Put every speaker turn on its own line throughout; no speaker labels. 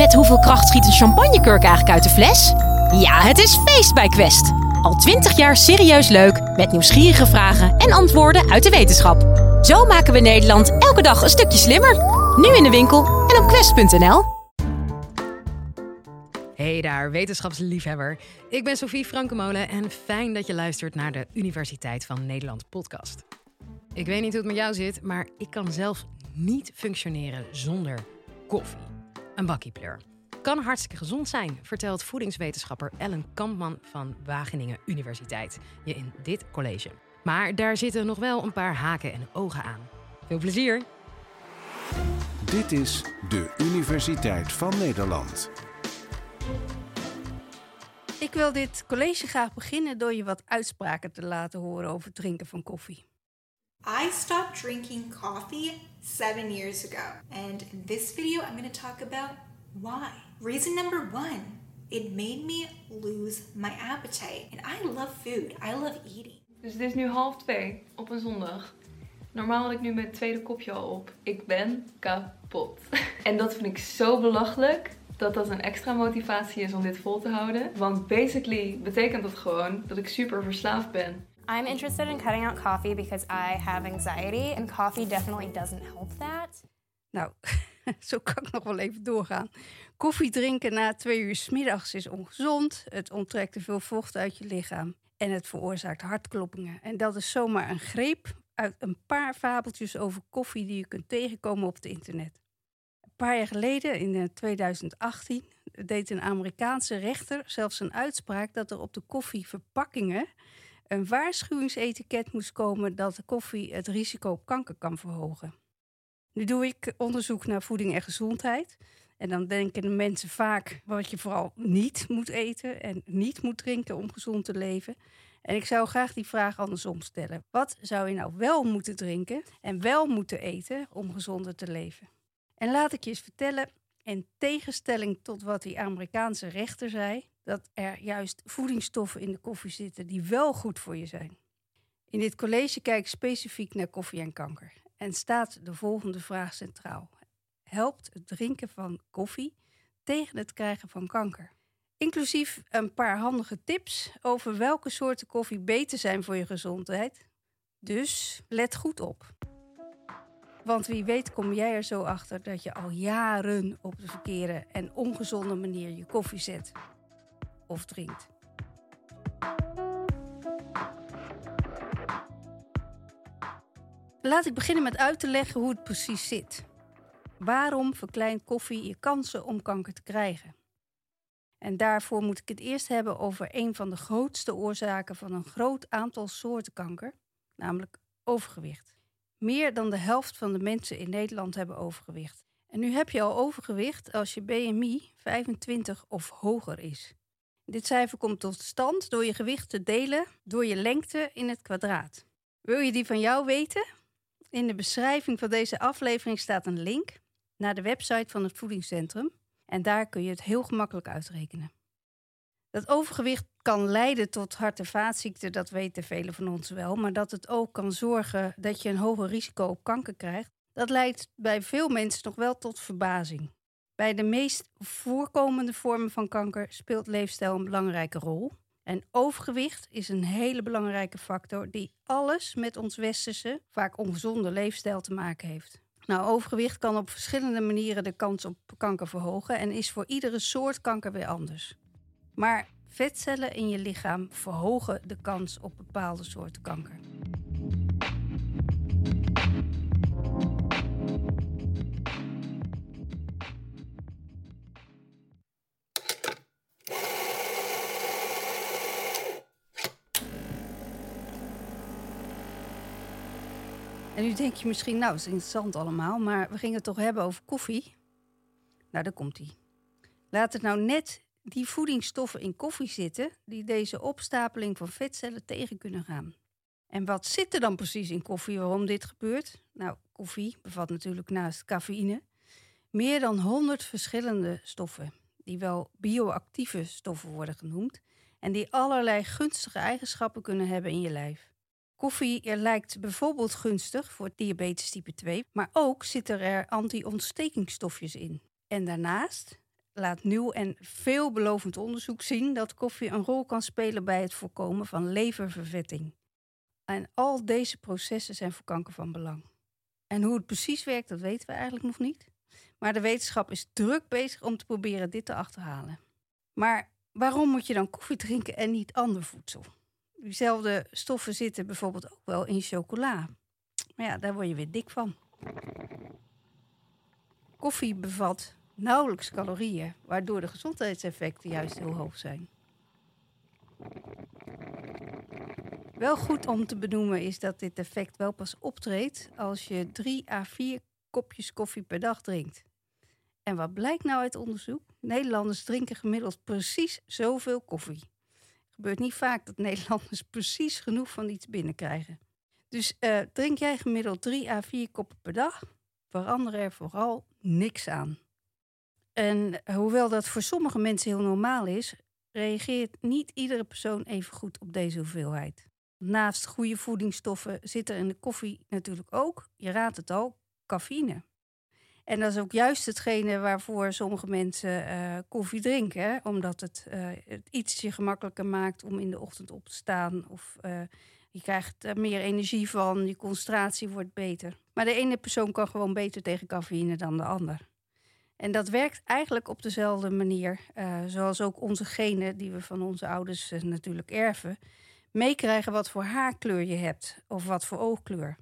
Met hoeveel kracht schiet een champagnekurk eigenlijk uit de fles? Ja, het is feest bij Quest. Al twintig jaar serieus leuk, met nieuwsgierige vragen en antwoorden uit de wetenschap. Zo maken we Nederland elke dag een stukje slimmer. Nu in de winkel en op quest.nl.
Hey daar, wetenschapsliefhebber. Ik ben Sophie Frankemolen en fijn dat je luistert naar de Universiteit van Nederland podcast. Ik weet niet hoe het met jou zit, maar ik kan zelf niet functioneren zonder koffie. Een bakkiepleur. Kan hartstikke gezond zijn, vertelt voedingswetenschapper Ellen Kampman van Wageningen Universiteit je in dit college. Maar daar zitten nog wel een paar haken en ogen aan. Veel plezier!
Dit is de Universiteit van Nederland.
Ik wil dit college graag beginnen door je wat uitspraken te laten horen over het drinken van koffie.
I stopped drinking coffee seven years ago. And in this video, I'm going to talk about why. Reason number one it made me lose my appetite. And I love food, I love eating.
Dus het is nu half twee op een zondag. Normaal had ik nu mijn tweede kopje al op. Ik ben kapot. En dat vind ik zo belachelijk dat dat een extra motivatie is om dit vol te houden. Want basically betekent dat gewoon dat ik super verslaafd ben.
I'm interested in cutting out coffee because I have anxiety, and coffee definitely doesn't help that.
Nou, zo kan ik nog wel even doorgaan. Koffie drinken na twee uur 's middags is ongezond. Het onttrekt te veel vocht uit je lichaam. En het veroorzaakt hartkloppingen. En dat is zomaar een greep uit een paar fabeltjes over koffie die je kunt tegenkomen op het internet. Een paar jaar geleden, in 2018, deed een Amerikaanse rechter zelfs een uitspraak dat er op de koffieverpakkingen een waarschuwingsetiket moest komen dat de koffie het risico op kanker kan verhogen. Nu doe ik onderzoek naar voeding en gezondheid. En dan denken de mensen vaak wat je vooral niet moet eten en niet moet drinken om gezond te leven. En ik zou graag die vraag andersom stellen. Wat zou je nou wel moeten drinken en wel moeten eten om gezonder te leven? En laat ik je eens vertellen, in tegenstelling tot wat die Amerikaanse rechter zei, dat er juist voedingsstoffen in de koffie zitten die wel goed voor je zijn. In dit college kijk ik specifiek naar koffie en kanker en staat de volgende vraag centraal. Helpt het drinken van koffie tegen het krijgen van kanker? Inclusief een paar handige tips over welke soorten koffie beter zijn voor je gezondheid. Dus let goed op. Want wie weet kom jij er zo achter dat je al jaren op de verkeerde en ongezonde manier je koffie zet of drinkt. Laat ik beginnen met uit te leggen hoe het precies zit. Waarom verkleint koffie je kansen om kanker te krijgen? En daarvoor moet ik het eerst hebben over een van de grootste oorzaken van een groot aantal soorten kanker, namelijk overgewicht. Meer dan de helft van de mensen in Nederland hebben overgewicht. En nu heb je al overgewicht als je BMI 25 of hoger is. Dit cijfer komt tot stand door je gewicht te delen door je lengte in het kwadraat. Wil je die van jou weten? In de beschrijving van deze aflevering staat een link naar de website van het voedingscentrum en daar kun je het heel gemakkelijk uitrekenen. Dat overgewicht kan leiden tot hart- en vaatziekten, dat weten velen van ons wel, maar dat het ook kan zorgen dat je een hoger risico op kanker krijgt, dat leidt bij veel mensen nog wel tot verbazing. Bij de meest voorkomende vormen van kanker speelt leefstijl een belangrijke rol. En overgewicht is een hele belangrijke factor die alles met ons westerse, vaak ongezonde leefstijl te maken heeft. Nou, overgewicht kan op verschillende manieren de kans op kanker verhogen en is voor iedere soort kanker weer anders. Maar vetcellen in je lichaam verhogen de kans op bepaalde soorten kanker. En nu denk je misschien, nou, dat is interessant allemaal, maar we gingen het toch hebben over koffie? Nou, daar komt ie. Laat het nou net die voedingsstoffen in koffie zitten die deze opstapeling van vetcellen tegen kunnen gaan. En wat zit er dan precies in koffie waarom dit gebeurt? Nou, koffie bevat natuurlijk naast cafeïne meer dan 100 verschillende stoffen, die wel bioactieve stoffen worden genoemd en die allerlei gunstige eigenschappen kunnen hebben in je lijf. Koffie lijkt bijvoorbeeld gunstig voor diabetes type 2, maar ook zitten er anti-ontstekingsstofjes in. En daarnaast laat nieuw en veelbelovend onderzoek zien dat koffie een rol kan spelen bij het voorkomen van leververvetting. En al deze processen zijn voor kanker van belang. En hoe het precies werkt, dat weten we eigenlijk nog niet. Maar de wetenschap is druk bezig om te proberen dit te achterhalen. Maar waarom moet je dan koffie drinken en niet ander voedsel? Diezelfde stoffen zitten bijvoorbeeld ook wel in chocola. Maar ja, daar word je weer dik van. Koffie bevat nauwelijks calorieën, waardoor de gezondheidseffecten juist heel hoog zijn. Wel goed om te benoemen is dat dit effect wel pas optreedt als je 3 à 4 kopjes koffie per dag drinkt. En wat blijkt nou uit onderzoek? Nederlanders drinken gemiddeld precies zoveel koffie. Gebeurt niet vaak dat Nederlanders precies genoeg van iets binnenkrijgen. Dus uh, drink jij gemiddeld 3 à 4 koppen per dag, verander er vooral niks aan. En hoewel dat voor sommige mensen heel normaal is, reageert niet iedere persoon even goed op deze hoeveelheid. Naast goede voedingsstoffen zit er in de koffie natuurlijk ook, je raadt het al, cafeïne. En dat is ook juist hetgene waarvoor sommige mensen uh, koffie drinken. Omdat het, uh, het ietsje gemakkelijker maakt om in de ochtend op te staan. Of uh, je krijgt er meer energie van, je concentratie wordt beter. Maar de ene persoon kan gewoon beter tegen cafeïne dan de ander. En dat werkt eigenlijk op dezelfde manier, zoals ook onze genen, die we van onze ouders natuurlijk erven, meekrijgen wat voor haarkleur je hebt of wat voor oogkleur.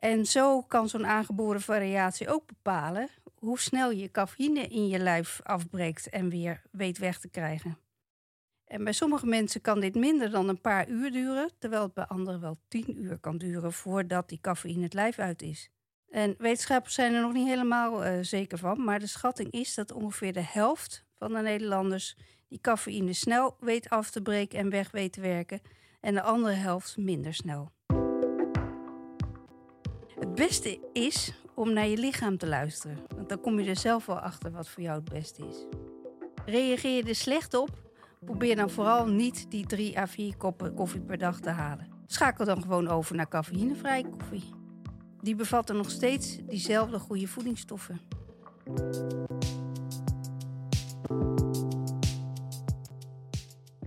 En zo kan zo'n aangeboren variatie ook bepalen hoe snel je cafeïne in je lijf afbreekt en weer weet weg te krijgen. En bij sommige mensen kan dit minder dan een paar uur duren, terwijl het bij anderen wel tien uur kan duren voordat die cafeïne het lijf uit is. En wetenschappers zijn er nog niet helemaal uh, zeker van, maar de schatting is dat ongeveer de helft van de Nederlanders die cafeïne snel weet af te breken en weg weet te werken, en de andere helft minder snel. Beste is om naar je lichaam te luisteren, want dan kom je er zelf wel achter wat voor jou het beste is. Reageer je er slecht op, probeer dan vooral niet die 3 à 4 koppen koffie per dag te halen. Schakel dan gewoon over naar cafeïnevrije koffie. Die bevatten nog steeds diezelfde goede voedingsstoffen.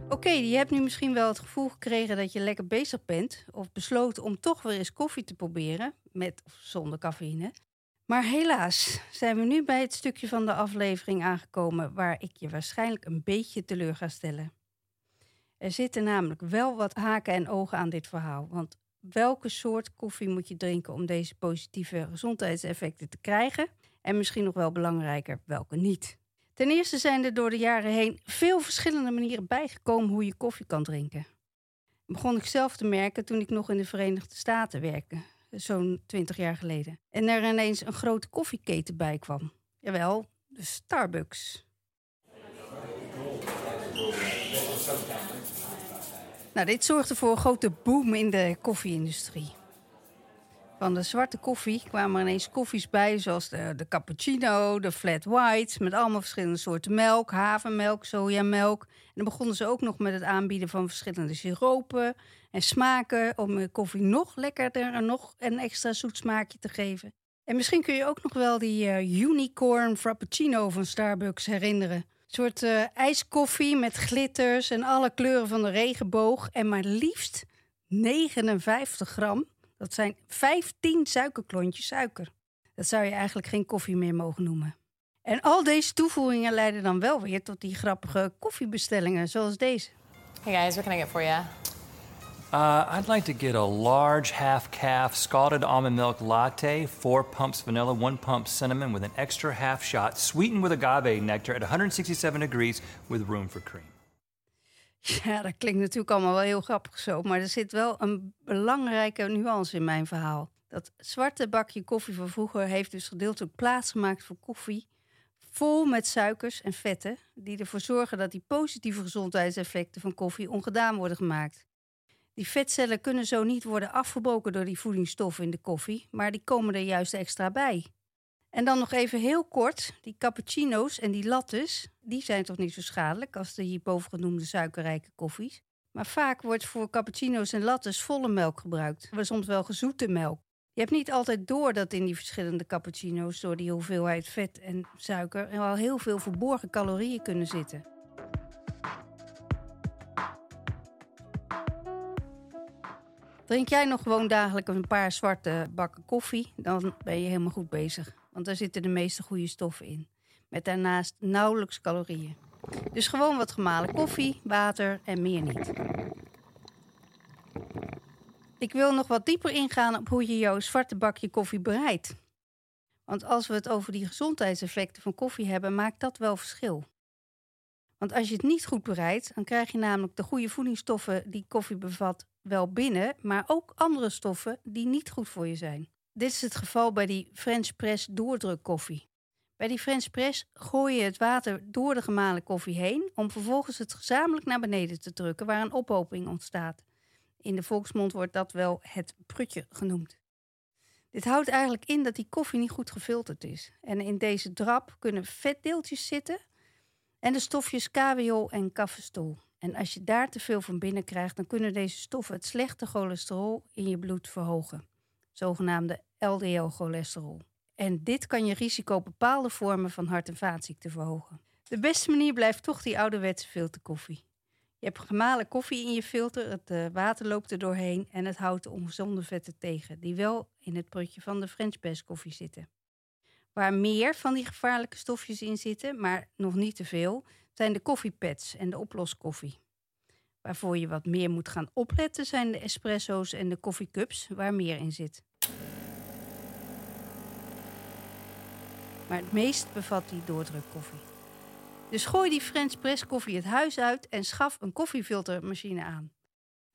Oké, je hebt nu misschien wel het gevoel gekregen dat je lekker bezig bent. Of besloten om toch weer eens koffie te proberen. Met of zonder cafeïne. Maar helaas zijn we nu bij het stukje van de aflevering aangekomen waar ik je waarschijnlijk een beetje teleur ga stellen. Er zitten namelijk wel wat haken en ogen aan dit verhaal. Want welke soort koffie moet je drinken om deze positieve gezondheidseffecten te krijgen? En misschien nog wel belangrijker, welke niet? Ten eerste zijn er door de jaren heen veel verschillende manieren bijgekomen hoe je koffie kan drinken. Begon ik zelf te merken toen ik nog in de Verenigde Staten werkte, zo'n 20 jaar geleden. En er ineens een grote koffieketen bij kwam. Jawel, de Starbucks. Nou, dit zorgde voor een grote boom in de koffieindustrie. Van de zwarte koffie kwamen er ineens koffies bij, zoals de, de cappuccino, de flat white, met allemaal verschillende soorten melk, havermelk, sojamelk. En dan begonnen ze ook nog met het aanbieden van verschillende siropen en smaken om koffie nog lekkerder en nog een extra zoet smaakje te geven. En misschien kun je ook nog wel die uh, unicorn frappuccino van Starbucks herinneren. Een soort uh, ijskoffie met glitters en alle kleuren van de regenboog en maar liefst 59 gram. Dat zijn 15 suikerklontjes suiker. Dat zou je eigenlijk geen koffie meer mogen noemen. En al deze toevoegingen leiden dan wel weer tot die grappige koffiebestellingen zoals deze.
Hey guys, what can I get for you?
Uh, I'd like to get a large half calf scalded almond milk latte, four pumps vanilla, one pump cinnamon with an extra half shot, sweetened with agave nectar at 167 degrees with room for cream.
Ja, dat klinkt natuurlijk allemaal wel heel grappig zo. Maar er zit wel een belangrijke nuance in mijn verhaal. Dat zwarte bakje koffie van vroeger heeft dus gedeeltelijk plaatsgemaakt voor koffie. Vol met suikers en vetten, die ervoor zorgen dat die positieve gezondheidseffecten van koffie ongedaan worden gemaakt. Die vetcellen kunnen zo niet worden afgebroken door die voedingsstoffen in de koffie, maar die komen er juist extra bij. En dan nog even heel kort, die cappuccino's en die lattes, die zijn toch niet zo schadelijk als de hierboven genoemde suikerrijke koffies. Maar vaak wordt voor cappuccino's en lattes volle melk gebruikt, maar soms wel gezoete melk. Je hebt niet altijd door dat in die verschillende cappuccino's door die hoeveelheid vet en suiker er al heel veel verborgen calorieën kunnen zitten. Drink jij nog gewoon dagelijks een paar zwarte bakken koffie, dan ben je helemaal goed bezig. Want daar zitten de meeste goede stoffen in. Met daarnaast nauwelijks calorieën. Dus gewoon wat gemalen koffie, water en meer niet. Ik wil nog wat dieper ingaan op hoe je jouw zwarte bakje koffie bereidt. Want als we het over die gezondheidseffecten van koffie hebben, maakt dat wel verschil. Want als je het niet goed bereidt, dan krijg je namelijk de goede voedingsstoffen die koffie bevat wel binnen, maar ook andere stoffen die niet goed voor je zijn. Dit is het geval bij die French press doordruk koffie. Bij die French press gooi je het water door de gemalen koffie heen om vervolgens het gezamenlijk naar beneden te drukken waar een ophoping ontstaat. In de volksmond wordt dat wel het prutje genoemd. Dit houdt eigenlijk in dat die koffie niet goed gefilterd is. En in deze drap kunnen vetdeeltjes zitten en de stofjes KWO en kaffestol. En als je daar te veel van binnen krijgt, dan kunnen deze stoffen het slechte cholesterol in je bloed verhogen. Zogenaamde LDL-cholesterol. En dit kan je risico op bepaalde vormen van hart- en vaatziekten verhogen. De beste manier blijft toch die ouderwetse filterkoffie. Je hebt gemalen koffie in je filter, het uh, water loopt er doorheen en het houdt de ongezonde vetten tegen, die wel in het prutje van de French press koffie zitten. Waar meer van die gevaarlijke stofjes in zitten, maar nog niet te veel, zijn de koffiepads en de oploskoffie. Waarvoor je wat meer moet gaan opletten zijn de espresso's en de koffiecups, waar meer in zit. Maar het meest bevat die doordrukkoffie. Dus gooi die French press koffie het huis uit en schaf een koffiefiltermachine aan.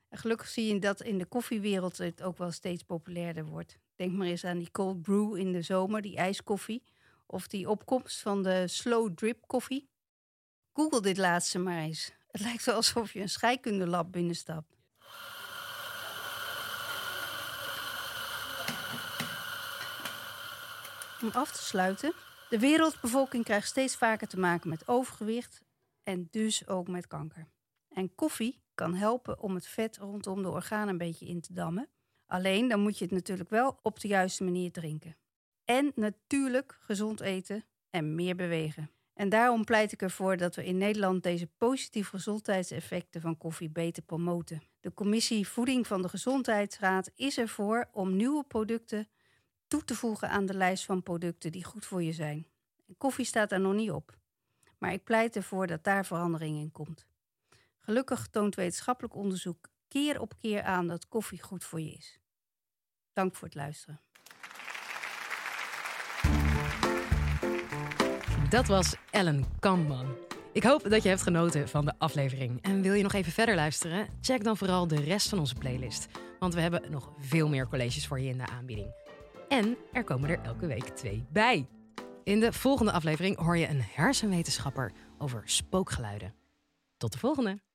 En gelukkig zie je dat in de koffiewereld het ook wel steeds populairder wordt. Denk maar eens aan die cold brew in de zomer, die ijskoffie. Of die opkomst van de slow drip koffie. Google dit laatste maar eens. Het lijkt wel alsof je een scheikundelab binnenstapt. Om af te sluiten. De wereldbevolking krijgt steeds vaker te maken met overgewicht en dus ook met kanker. En koffie kan helpen om het vet rondom de organen een beetje in te dammen. Alleen dan moet je het natuurlijk wel op de juiste manier drinken. En natuurlijk gezond eten en meer bewegen. En daarom pleit ik ervoor dat we in Nederland deze positieve gezondheidseffecten van koffie beter promoten. De commissie Voeding van de Gezondheidsraad is ervoor om nieuwe producten toe te voegen aan de lijst van producten die goed voor je zijn. Koffie staat daar nog niet op. Maar ik pleit ervoor dat daar verandering in komt. Gelukkig toont wetenschappelijk onderzoek keer op keer aan dat koffie goed voor je is. Dank voor het luisteren.
Dat was Ellen Kamman. Ik hoop dat je hebt genoten van de aflevering. En wil je nog even verder luisteren? Check dan vooral de rest van onze playlist. Want we hebben nog veel meer colleges voor je in de aanbieding. En er komen er elke week twee bij. In de volgende aflevering hoor je een hersenwetenschapper over spookgeluiden. Tot de volgende!